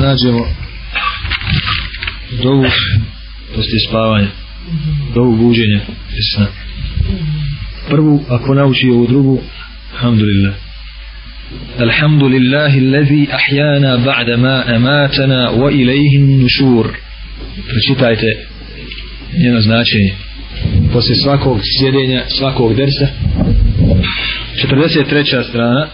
nađemo dovu poslije spavanja, dovu buđenja i sna. Prvu, ako nauči ovu drugu, alhamdulillah. Alhamdulillahi لله الذي أحيانا ma amatana wa ilaihin nušur. Pročitajte njeno značenje. Posle svakog sjedenja, svakog dersa, 43. strana,